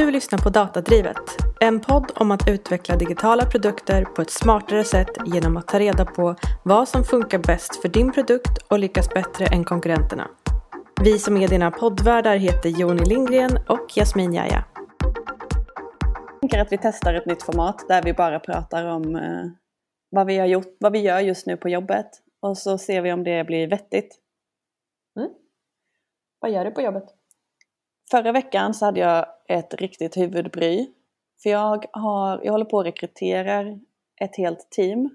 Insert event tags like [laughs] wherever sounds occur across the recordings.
Du lyssnar på Datadrivet, en podd om att utveckla digitala produkter på ett smartare sätt genom att ta reda på vad som funkar bäst för din produkt och lyckas bättre än konkurrenterna. Vi som är dina poddvärdar heter Joni Lindgren och Jasmin Jaja. Jag tänker att vi testar ett nytt format där vi bara pratar om eh, vad, vi har gjort, vad vi gör just nu på jobbet och så ser vi om det blir vettigt. Mm. Vad gör du på jobbet? Förra veckan så hade jag ett riktigt huvudbry. För jag, har, jag håller på att rekrytera ett helt team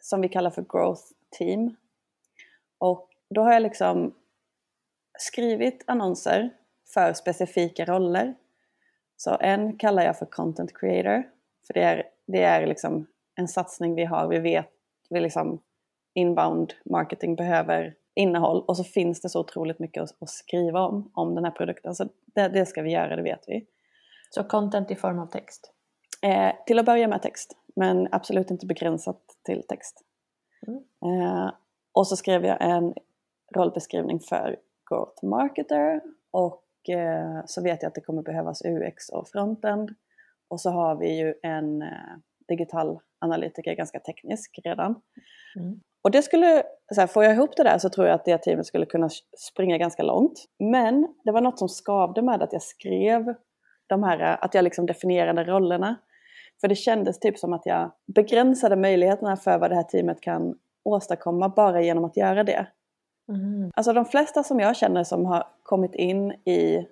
som vi kallar för Growth Team. Och då har jag liksom skrivit annonser för specifika roller. Så en kallar jag för Content Creator. För det är, det är liksom en satsning vi har. Vi vet, vi liksom inbound marketing behöver innehåll och så finns det så otroligt mycket att, att skriva om, om den här produkten. Så det, det, ska vi göra, det vet vi. Så content i form av text? Eh, till att börja med text, men absolut inte begränsat till text. Mm. Eh, och så skrev jag en rollbeskrivning för Growth Marketer och eh, så vet jag att det kommer behövas UX och frontend. Och så har vi ju en eh, digital analytiker, ganska teknisk redan. Mm. Och det skulle, så här, får jag ihop det där så tror jag att det teamet skulle kunna springa ganska långt. Men det var något som skavde med att jag skrev de här, att jag liksom definierade rollerna. För det kändes typ som att jag begränsade möjligheterna för vad det här teamet kan åstadkomma bara genom att göra det. Mm. Alltså de flesta som jag känner som har kommit in i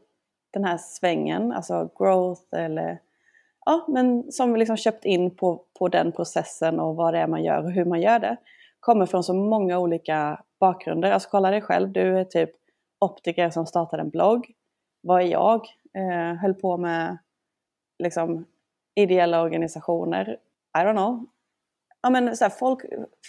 den här svängen, alltså growth eller ja, men som liksom köpt in på, på den processen och vad det är man gör och hur man gör det kommer från så många olika bakgrunder. Alltså kolla dig själv, du är typ optiker som startade en blogg. Vad är jag? Eh, höll på med liksom ideella organisationer. I don't know. Ja, men så här, folk,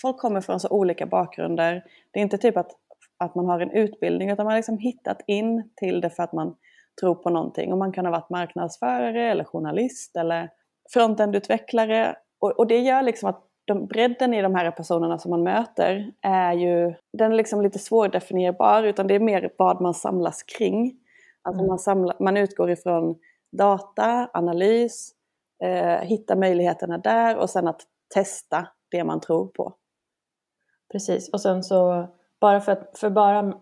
folk kommer från så olika bakgrunder. Det är inte typ att, att man har en utbildning utan man har liksom hittat in till det för att man tror på någonting. Och man kan ha varit marknadsförare eller journalist eller frontendutvecklare. Och, och det gör liksom att de, bredden i de här personerna som man möter är ju, den är liksom lite svårdefinierbar utan det är mer vad man samlas kring. Alltså mm. man, samlar, man utgår ifrån data, analys, eh, hitta möjligheterna där och sen att testa det man tror på. Precis, och sen så bara för att, för bara,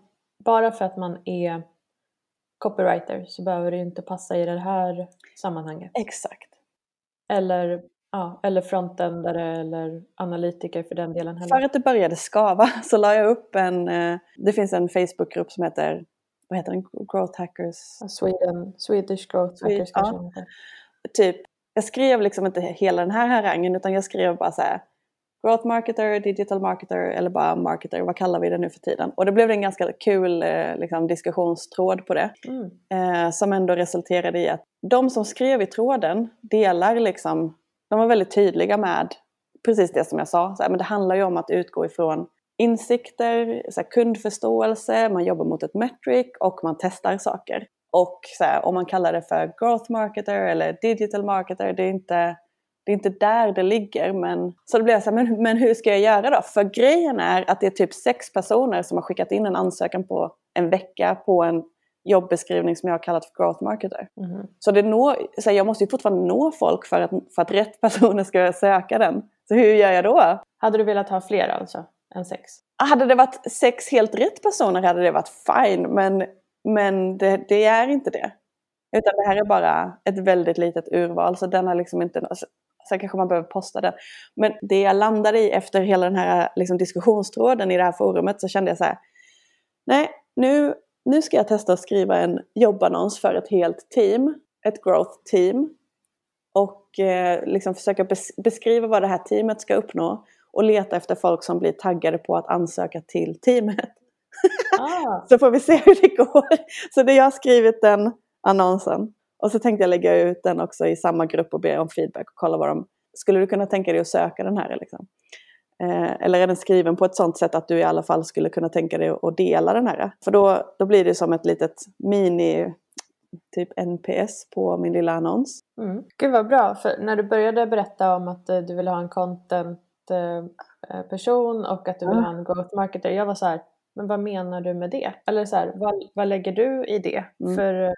bara för att man är copywriter så behöver det inte passa i det här sammanhanget. Exakt. Eller Ja, eller frontendare eller analytiker för den delen. Heller. För att det började skava [laughs] så la jag upp en, eh, det finns en Facebookgrupp som heter, vad heter den, Growth Hackers? Sweden, Swedish Growth Hackers kanske ja. heter. Typ, jag skrev liksom inte hela den här harangen utan jag skrev bara så här, Growth marketer, digital marketer eller bara marketer, vad kallar vi det nu för tiden? Och det blev en ganska kul eh, liksom, diskussionstråd på det. Mm. Eh, som ändå resulterade i att de som skrev i tråden delar liksom de var väldigt tydliga med precis det som jag sa. Så här, men det handlar ju om att utgå ifrån insikter, så här, kundförståelse, man jobbar mot ett metric och man testar saker. Och så här, om man kallar det för growth marketer eller digital marketer, det är inte, det är inte där det ligger. Men, så då blev jag så här, men, men hur ska jag göra då? För grejen är att det är typ sex personer som har skickat in en ansökan på en vecka på en jobbeskrivning som jag har kallat för growth marketer. Mm. Så, det når, så jag måste ju fortfarande nå folk för att, för att rätt personer ska söka den. Så hur gör jag då? Hade du velat ha fler alltså, än sex? Hade det varit sex helt rätt personer hade det varit fine, men, men det, det är inte det. Utan det här är bara ett väldigt litet urval, så den har liksom inte... Sen kanske man behöver posta den. Men det jag landade i efter hela den här liksom, diskussionstråden i det här forumet så kände jag så här, nej, nu nu ska jag testa att skriva en jobbannons för ett helt team, ett growth team. Och eh, liksom försöka bes beskriva vad det här teamet ska uppnå och leta efter folk som blir taggade på att ansöka till teamet. Ah. [laughs] så får vi se hur det går. Så det jag har skrivit den annonsen och så tänkte jag lägga ut den också i samma grupp och be om feedback och kolla vad de... Skulle du kunna tänka dig att söka den här? Liksom? Eh, eller är den skriven på ett sånt sätt att du i alla fall skulle kunna tänka dig att dela den här? För då, då blir det som ett litet mini typ NPS på min lilla annons. Mm. Gud vad bra, för när du började berätta om att eh, du ville ha en content eh, person och att du vill ha en growth marketer. Jag var så här, men vad menar du med det? Eller så här, vad, vad lägger du i det? Mm. För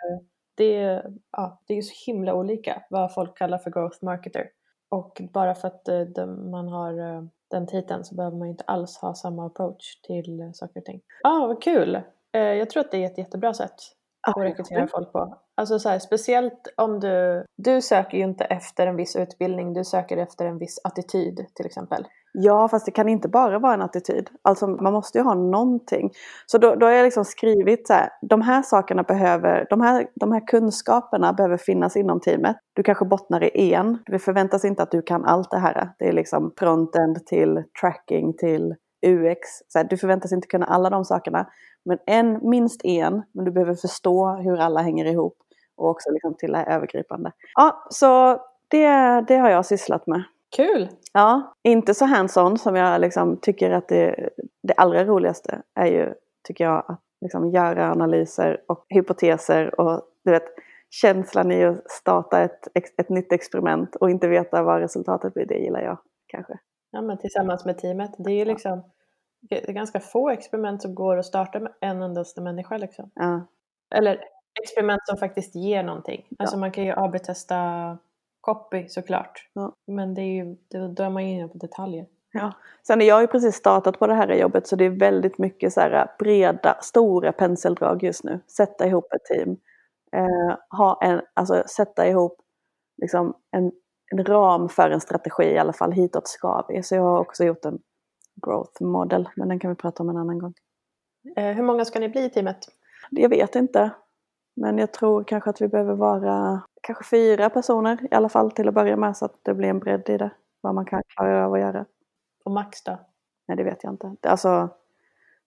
det, ja, det är ju så himla olika vad folk kallar för growth marketer. Och bara för att eh, man har den titeln så behöver man inte alls ha samma approach till saker och ting. Ja, ah, vad kul! Eh, jag tror att det är ett jättebra sätt att rekrytera folk på. Alltså så här, speciellt om du, du söker ju inte efter en viss utbildning, du söker efter en viss attityd till exempel. Ja, fast det kan inte bara vara en attityd. Alltså man måste ju ha någonting. Så då, då har jag liksom skrivit så här, de här sakerna behöver, de här, de här kunskaperna behöver finnas inom teamet. Du kanske bottnar i en. Det förväntas inte att du kan allt det här. Det är liksom frontend till tracking till UX. Så här, du förväntas inte kunna alla de sakerna. Men en, minst en, men du behöver förstå hur alla hänger ihop. Och också liksom till det här övergripande. Ja, så det, det har jag sysslat med. Kul! Ja, inte så hands-on som jag liksom tycker att det, det allra roligaste är ju, tycker jag, att liksom göra analyser och hypoteser och du vet, känslan i att starta ett, ett nytt experiment och inte veta vad resultatet blir, det gillar jag kanske. Ja, men tillsammans med teamet. Det är ju liksom det är ganska få experiment som går att starta med en endaste människa. Liksom. Ja. Eller experiment som faktiskt ger någonting. Ja. Alltså man kan ju AB-testa copy såklart. Ja. Men det är ju, då är man ju inne på detaljer. Ja. Sen har jag ju precis startat på det här jobbet så det är väldigt mycket så här breda, stora penseldrag just nu. Sätta ihop ett team. Eh, ha en, alltså sätta ihop liksom en, en ram för en strategi i alla fall. Hitåt ska vi. Så jag har också gjort en growth model, men den kan vi prata om en annan gång. Eh, hur många ska ni bli i teamet? Jag vet inte. Men jag tror kanske att vi behöver vara kanske fyra personer i alla fall till att börja med så att det blir en bredd i det. Vad man kan klara av att göra. Och max då? Nej, det vet jag inte. Alltså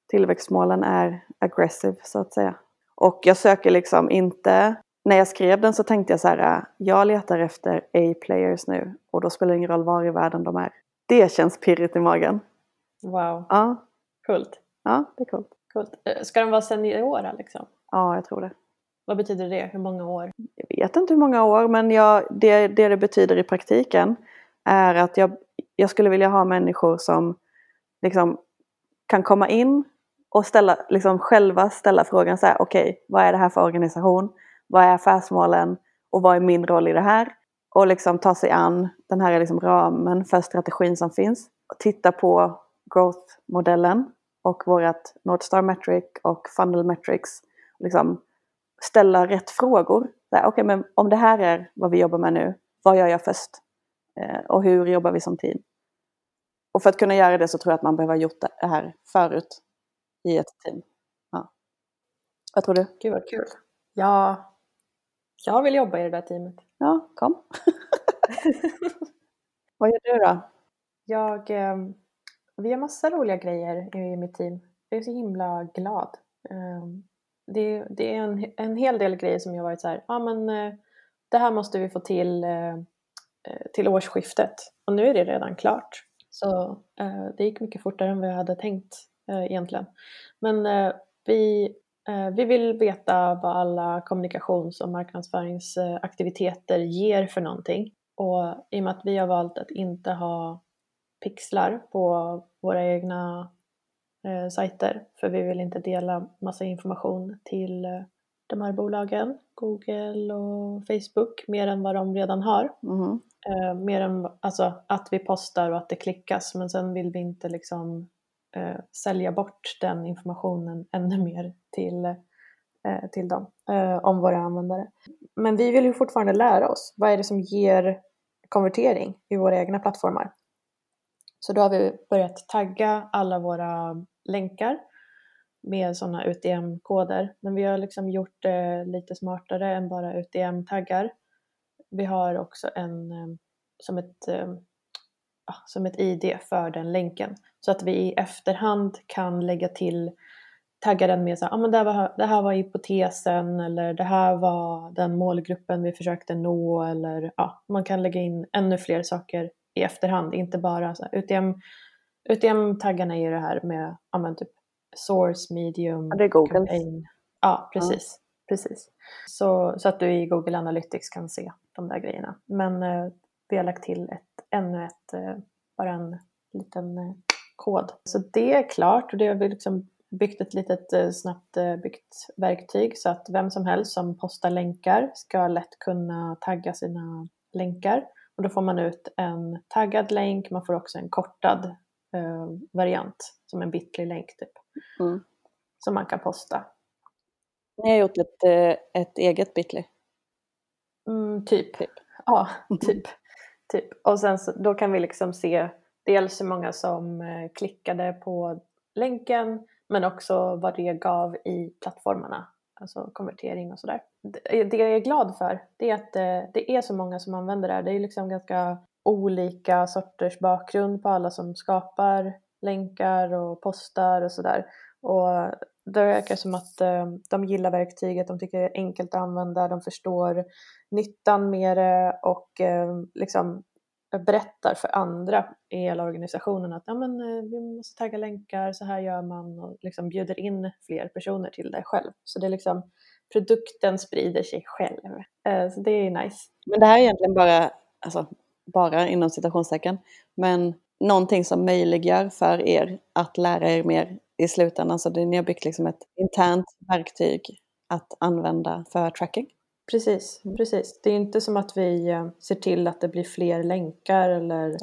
tillväxtmålen är aggressive så att säga. Och jag söker liksom inte... När jag skrev den så tänkte jag så här, jag letar efter A-players nu och då spelar det ingen roll var i världen de är. Det känns pirrigt i magen. Wow. Ja. Coolt. Ja, det är coolt. coolt. Eh, ska de vara seniora liksom? Ja, jag tror det. Vad betyder det? Hur många år? Jag vet inte hur många år, men jag, det, det det betyder i praktiken är att jag, jag skulle vilja ha människor som liksom kan komma in och ställa, liksom själva ställa frågan så här, okej, okay, vad är det här för organisation? Vad är affärsmålen? Och vad är min roll i det här? Och liksom ta sig an den här liksom ramen för strategin som finns. Och titta på growth-modellen och vårt Northstar Metric och Funnel Metrics. Liksom ställa rätt frågor. Okej, okay, men om det här är vad vi jobbar med nu, vad gör jag först? Eh, och hur jobbar vi som team? Och för att kunna göra det så tror jag att man behöver ha gjort det här förut i ett team. Ja. Vad tror du? Gud vad kul. Ja, jag vill jobba i det där teamet. Ja, kom. [laughs] vad gör du då? Jag, eh, vi har massa roliga grejer i mitt team. Jag är så himla glad. Eh, det, det är en, en hel del grejer som jag varit så här, ja ah, men eh, det här måste vi få till eh, eh, till årsskiftet och nu är det redan klart. Så det gick mycket fortare än vad jag hade tänkt egentligen. Men vi, vi vill veta vad alla kommunikations och marknadsföringsaktiviteter ger för någonting. Och i och med att vi har valt att inte ha pixlar på våra egna eh, sajter för vi vill inte dela massa information till eh, de här bolagen, Google och Facebook, mer än vad de redan har. Mm. Eh, mer än alltså, att vi postar och att det klickas men sen vill vi inte liksom eh, sälja bort den informationen [laughs] ännu mer till, eh, till dem eh, om våra användare. Men vi vill ju fortfarande lära oss. Vad är det som ger konvertering i våra egna plattformar? Så då har vi börjat tagga alla våra länkar med sådana UTM-koder. Men vi har liksom gjort det lite smartare än bara UTM-taggar. Vi har också en eh, som ett, eh, som ett ID för den länken. Så att vi i efterhand kan lägga till tagga den med så här, ah, men det, här var, det här var hypotesen eller det här var den målgruppen vi försökte nå eller ja, man kan lägga in ännu fler saker i efterhand, inte bara så här, UTM UTM-taggarna är ju det här med ja, men typ source, medium, ja, det är Google. Campaign. Ja, precis. Ja. precis. Så, så att du i Google Analytics kan se de där grejerna. Men eh, vi har lagt till ett, ännu ett, eh, bara en liten eh, kod. Så det är klart och det har vi liksom byggt ett litet eh, snabbt byggt verktyg så att vem som helst som postar länkar ska lätt kunna tagga sina länkar. Och då får man ut en taggad länk, man får också en kortad eh, variant som en bitlig länk typ. Mm. Som man kan posta. Ni har gjort ett, ett eget bitly? Mm, typ. [laughs] typ. Ja, typ typ. Och sen så, då kan vi liksom se dels hur många som eh, klickade på länken men också vad det gav i plattformarna, alltså konvertering och sådär. Eh, det jag är glad för det är att eh, det är så många som använder det här. Det är liksom ganska olika sorters bakgrund på alla som skapar länkar och postar och sådär. Och det verkar som att eh, de gillar verktyget, de tycker det är enkelt att använda, de förstår nyttan med det och eh, liksom berättar för andra i hela organisationen att ja, men, eh, vi måste tagga länkar, så här gör man och liksom bjuder in fler personer till det själv. Så det är liksom produkten sprider sig själv. Eh, så det är nice. Men det här är egentligen bara, alltså bara inom citationstecken, men någonting som möjliggör för er att lära er mer i slutändan. Så ni har byggt liksom ett internt verktyg att använda för tracking. Precis, precis. Det är inte som att vi eh, ser till att det blir fler länkar eller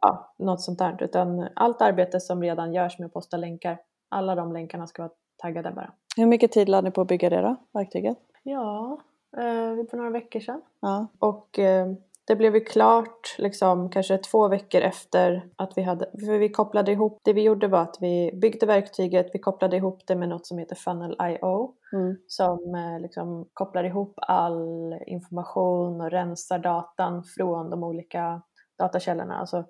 ja, något sånt där. Utan allt arbete som redan görs med att posta länkar, alla de länkarna ska vara taggade bara. Hur mycket tid lade ni på att bygga det då, verktyget? Ja, eh, för några veckor sedan. Ja. Och eh, det blev ju klart liksom kanske två veckor efter att vi hade, för vi kopplade ihop, det vi gjorde var att vi byggde verktyget, vi kopplade ihop det med något som heter Funnel.io mm. som eh, liksom kopplar ihop all information och rensar datan från de olika datakällorna. Alltså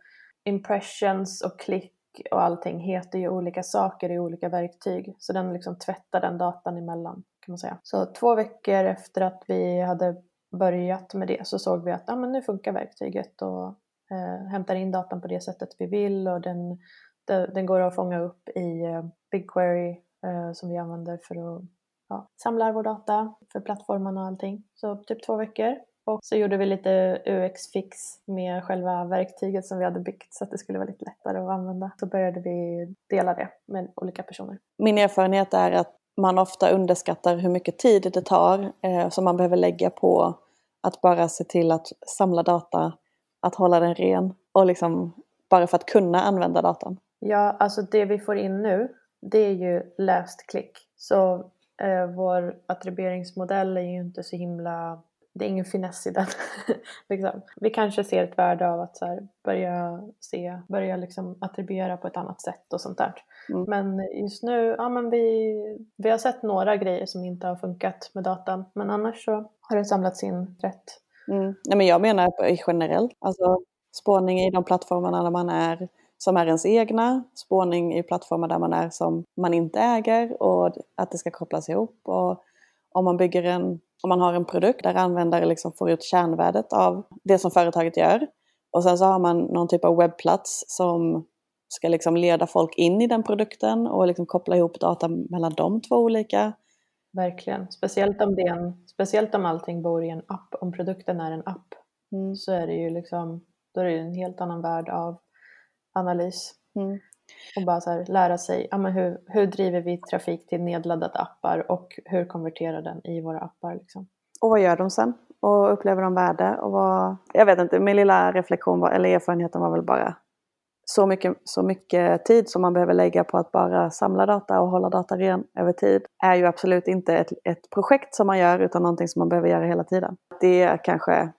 impressions och klick och allting heter ju olika saker i olika verktyg så den liksom tvättar den datan emellan kan man säga. Så två veckor efter att vi hade börjat med det så såg vi att ah, men nu funkar verktyget och eh, hämtar in datan på det sättet vi vill och den, den, den går att fånga upp i eh, BigQuery eh, som vi använder för att ja, samla vår data för plattformarna och allting. Så typ två veckor. Och så gjorde vi lite UX-fix med själva verktyget som vi hade byggt så att det skulle vara lite lättare att använda. Så började vi dela det med olika personer. Min erfarenhet är att man ofta underskattar hur mycket tid det tar eh, som man behöver lägga på att bara se till att samla data, att hålla den ren och liksom bara för att kunna använda datan. Ja, alltså det vi får in nu det är ju läst klick. Så eh, vår attribueringsmodell är ju inte så himla det är ingen finess i den. [laughs] liksom. Vi kanske ser ett värde av att så här, börja se, börja liksom attribuera på ett annat sätt och sånt där. Mm. Men just nu, ja men vi, vi har sett några grejer som inte har funkat med datan. Men annars så har det samlats in rätt. Mm. Nej, men jag menar generellt, alltså spårning i de plattformarna där man är som är ens egna, spårning i plattformar där man är som man inte äger och att det ska kopplas ihop. Och om man bygger en om man har en produkt där användare liksom får ut kärnvärdet av det som företaget gör. Och sen så har man någon typ av webbplats som ska liksom leda folk in i den produkten och liksom koppla ihop data mellan de två olika. Verkligen, speciellt om, det en, speciellt om allting bor i en app, om produkten är en app mm. så är det ju liksom, då är det en helt annan värld av analys. Mm. Och bara så här, lära sig, ja, men hur, hur driver vi trafik till nedladdade appar och hur konverterar den i våra appar? Liksom. Och vad gör de sen? Och upplever de värde? Och vad, jag vet inte, min lilla reflektion var, eller erfarenheten var väl bara så mycket, så mycket tid som man behöver lägga på att bara samla data och hålla data ren över tid är ju absolut inte ett, ett projekt som man gör utan någonting som man behöver göra hela tiden. Det kanske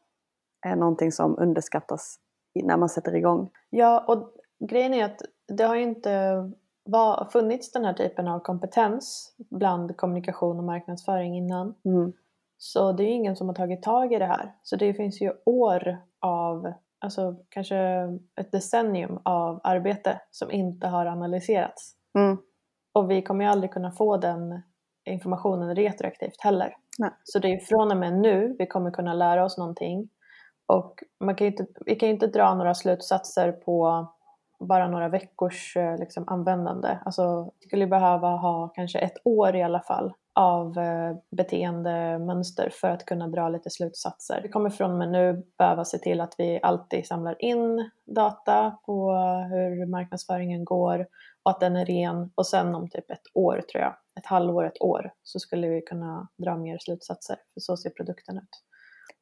är någonting som underskattas när man sätter igång. Ja, och grejen är att det har ju inte var, funnits den här typen av kompetens bland kommunikation och marknadsföring innan. Mm. Så det är ju ingen som har tagit tag i det här. Så det finns ju år av, alltså kanske ett decennium av arbete som inte har analyserats. Mm. Och vi kommer ju aldrig kunna få den informationen retroaktivt heller. Nej. Så det är från och med nu vi kommer kunna lära oss någonting. Och man kan inte, vi kan ju inte dra några slutsatser på bara några veckors eh, liksom, användande. Alltså, skulle behöva ha kanske ett år i alla fall av eh, beteendemönster för att kunna dra lite slutsatser. Vi kommer från och med nu behöva se till att vi alltid samlar in data på hur marknadsföringen går och att den är ren och sen om typ ett år tror jag, ett halvår, ett år så skulle vi kunna dra mer slutsatser för så ser produkten ut.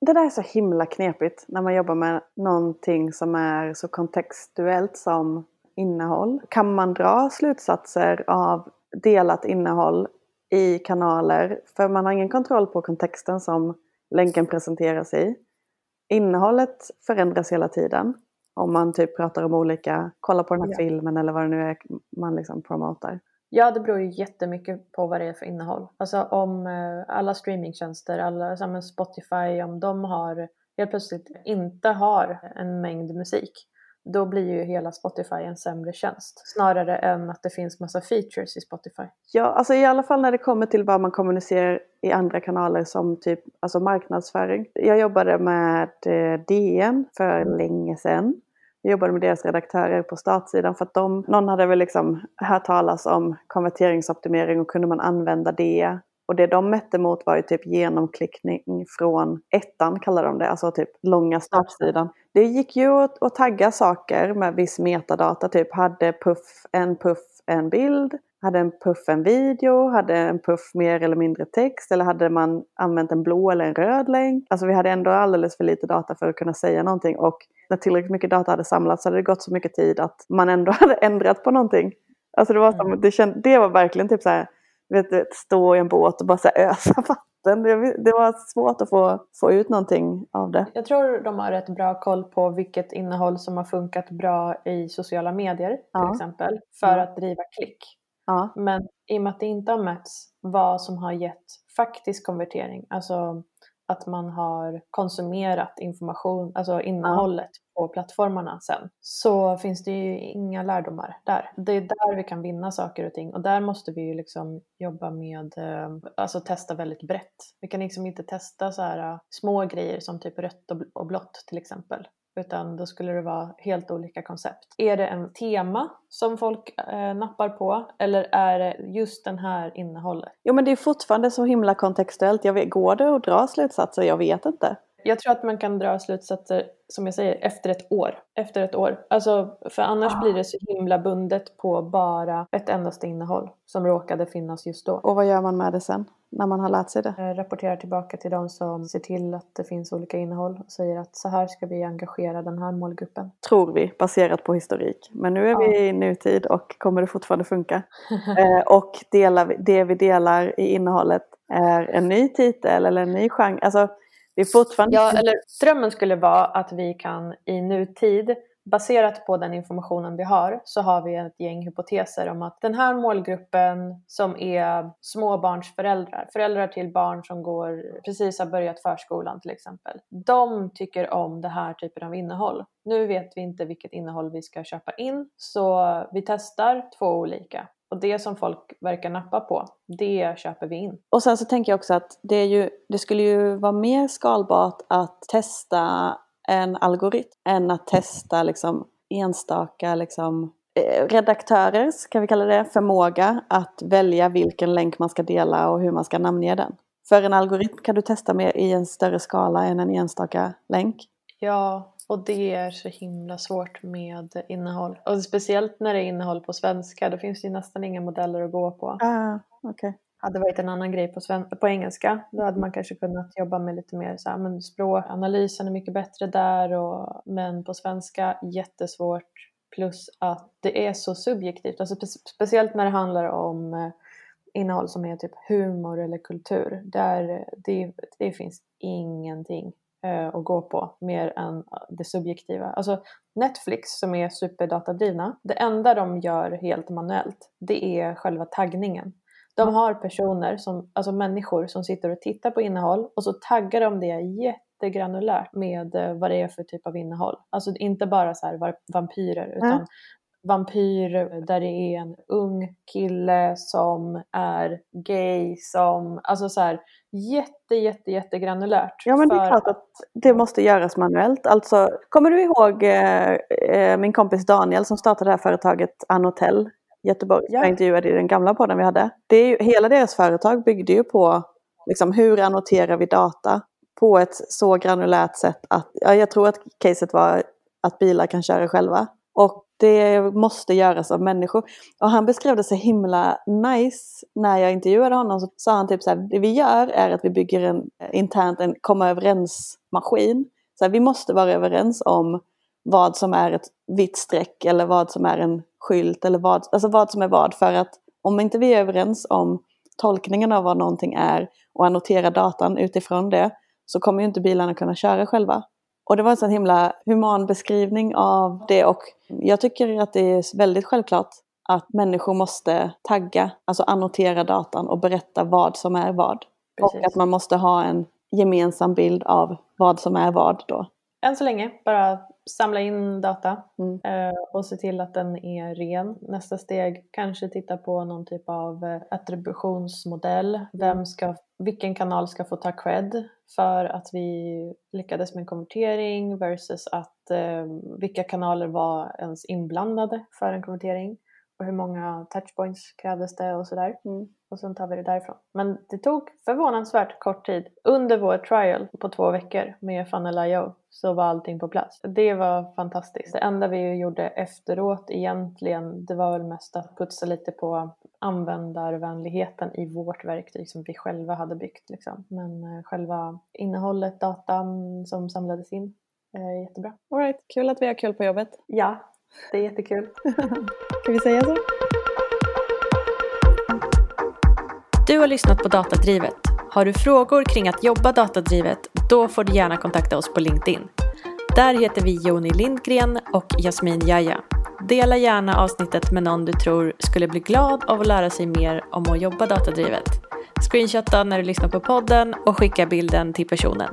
Det där är så himla knepigt när man jobbar med någonting som är så kontextuellt som innehåll. Kan man dra slutsatser av delat innehåll i kanaler? För man har ingen kontroll på kontexten som länken presenteras i. Innehållet förändras hela tiden. Om man typ pratar om olika, kolla på den här ja. filmen eller vad det nu är man liksom promotar. Ja, det beror ju jättemycket på vad det är för innehåll. Alltså om eh, alla streamingtjänster, alla som Spotify, om de har helt plötsligt inte har en mängd musik, då blir ju hela Spotify en sämre tjänst. Snarare än att det finns massa features i Spotify. Ja, alltså i alla fall när det kommer till vad man kommunicerar i andra kanaler som typ alltså marknadsföring. Jag jobbade med eh, DN för länge sedan. Jag jobbade med deras redaktörer på startsidan för att de, någon hade väl liksom hört talas om konverteringsoptimering och kunde man använda det. Och det de mätte mot var ju typ genomklickning från ettan kallar de det, alltså typ långa startsidan. Det gick ju att, att tagga saker med viss metadata, typ hade puff en puff en bild, hade en puff en video, hade en puff mer eller mindre text eller hade man använt en blå eller en röd länk? Alltså vi hade ändå alldeles för lite data för att kunna säga någonting och när tillräckligt mycket data hade samlats så hade det gått så mycket tid att man ändå [laughs] hade ändrat på någonting. Alltså det var, som, mm. det, känd, det var verkligen typ så här, vet du, stå i en båt och bara så ösa [laughs] vatten. Det, det, var svårt att få, få ut någonting av det. Jag tror de har rätt bra koll på vilket innehåll som har funkat bra i sociala medier till ja. exempel för att driva klick. Ja. Men i och med att det inte har mätts vad som har gett faktisk konvertering, alltså att man har konsumerat information, alltså innehållet ja. på plattformarna sen, så finns det ju inga lärdomar där. Det är där vi kan vinna saker och ting och där måste vi ju liksom jobba med, eh, alltså testa väldigt brett. Vi kan liksom inte testa så här eh, små grejer som typ rött och blått till exempel utan då skulle det vara helt olika koncept. Är det en tema som folk eh, nappar på eller är det just den här innehållet? Jo men det är fortfarande så himla kontextuellt. Jag vet, går det att dra slutsatser? Jag vet inte. Jag tror att man kan dra slutsatser, som jag säger, efter ett år. Efter ett år. Alltså, för annars ah. blir det så himla bundet på bara ett endaste innehåll som råkade finnas just då. Och vad gör man med det sen? När man har lärt sig det? Jag rapporterar tillbaka till de som ser till att det finns olika innehåll och säger att så här ska vi engagera den här målgruppen. Tror vi, baserat på historik. Men nu är ja. vi i nutid och kommer det fortfarande funka. [laughs] eh, och delar, det vi delar i innehållet är en ny titel eller en ny genre. Alltså, det är fortfarande... Ja, eller drömmen skulle vara att vi kan i nutid baserat på den informationen vi har så har vi ett gäng hypoteser om att den här målgruppen som är småbarnsföräldrar, föräldrar till barn som går, precis har börjat förskolan till exempel, de tycker om den här typen av innehåll. Nu vet vi inte vilket innehåll vi ska köpa in så vi testar två olika. Och det som folk verkar nappa på, det köper vi in. Och sen så tänker jag också att det, är ju, det skulle ju vara mer skalbart att testa en algoritm än att testa liksom enstaka liksom, eh, redaktörers, kan vi kalla det, förmåga att välja vilken länk man ska dela och hur man ska namnge den. För en algoritm kan du testa mer i en större skala än en enstaka länk. Ja, och det är så himla svårt med innehåll. Och speciellt när det är innehåll på svenska, då finns det ju nästan inga modeller att gå på. Ah, okay hade varit en annan grej på, på engelska. Då hade man kanske kunnat jobba med lite mer så här, men språkanalysen är mycket bättre där och, men på svenska jättesvårt. Plus att det är så subjektivt, alltså spe speciellt när det handlar om eh, innehåll som är typ humor eller kultur. Där det, det finns ingenting eh, att gå på mer än det subjektiva. Alltså Netflix som är superdatadrivna, det enda de gör helt manuellt det är själva taggningen. De har personer, som, alltså människor som sitter och tittar på innehåll och så taggar de det jättegranulärt med eh, vad det är för typ av innehåll. Alltså inte bara så här vampyrer utan mm. vampyr där det är en ung kille som är gay som, alltså så här jätte jätte jätte granulärt. Ja men det är klart att det måste göras manuellt. Alltså kommer du ihåg eh, eh min kompis Daniel som startade det här företaget Anotell Göteborg, ja. jag intervjuade i den gamla podden vi hade. Det är ju, hela deras företag byggde ju på liksom, hur annoterar vi data på ett så granulärt sätt att, ja, jag tror att caset var att bilar kan köra själva. Och Det måste göras av människor. Och han beskrev det så himla nice. När jag intervjuade honom så sa han typ så här, det vi gör är att vi bygger en internt en komma överens-maskin. Så här, vi måste vara överens om vad som är ett vitt streck eller vad som är en skylt eller vad, alltså vad som är vad. För att om inte vi är överens om tolkningen av vad någonting är och annoterar datan utifrån det så kommer ju inte bilarna kunna köra själva. Och det var en sån himla human beskrivning av det och jag tycker att det är väldigt självklart att människor måste tagga, alltså annotera datan och berätta vad som är vad. Precis. Och att man måste ha en gemensam bild av vad som är vad då. Än så länge bara samla in data mm. Eh, och se till att den är ren. Nästa steg kanske titta på någon typ av eh, attributionsmodell. Mm. Vem ska, vilken kanal ska få ta cred för att vi lyckades med en konvertering versus att eh, vilka kanaler var ens inblandade för en konvertering och hur många touchpoints krävdes det och sådär. Mm. Och sen tar vi det därifrån. Men det tog förvånansvärt kort tid. Under vår trial på två veckor med Funnel.io så var allting på plats. Det var fantastiskt. Det enda vi gjorde efteråt egentligen det var väl mest att putsa lite på användarvänligheten i vårt verktyg som vi själva hade byggt. Liksom. Men eh, själva innehållet, datan som samlades in, är jättebra. Alright, kul att vi har kul på jobbet. Ja, det är jättekul. [laughs] Kan vi säga så? Du har lyssnat på Datadrivet. Har du frågor kring att jobba datadrivet, då får du gärna kontakta oss på LinkedIn. Där heter vi Joni Lindgren och Jasmin Jaja. Dela gärna avsnittet med någon du tror skulle bli glad av att lära sig mer om att jobba datadrivet. Screenshotta när du lyssnar på podden och skicka bilden till personen.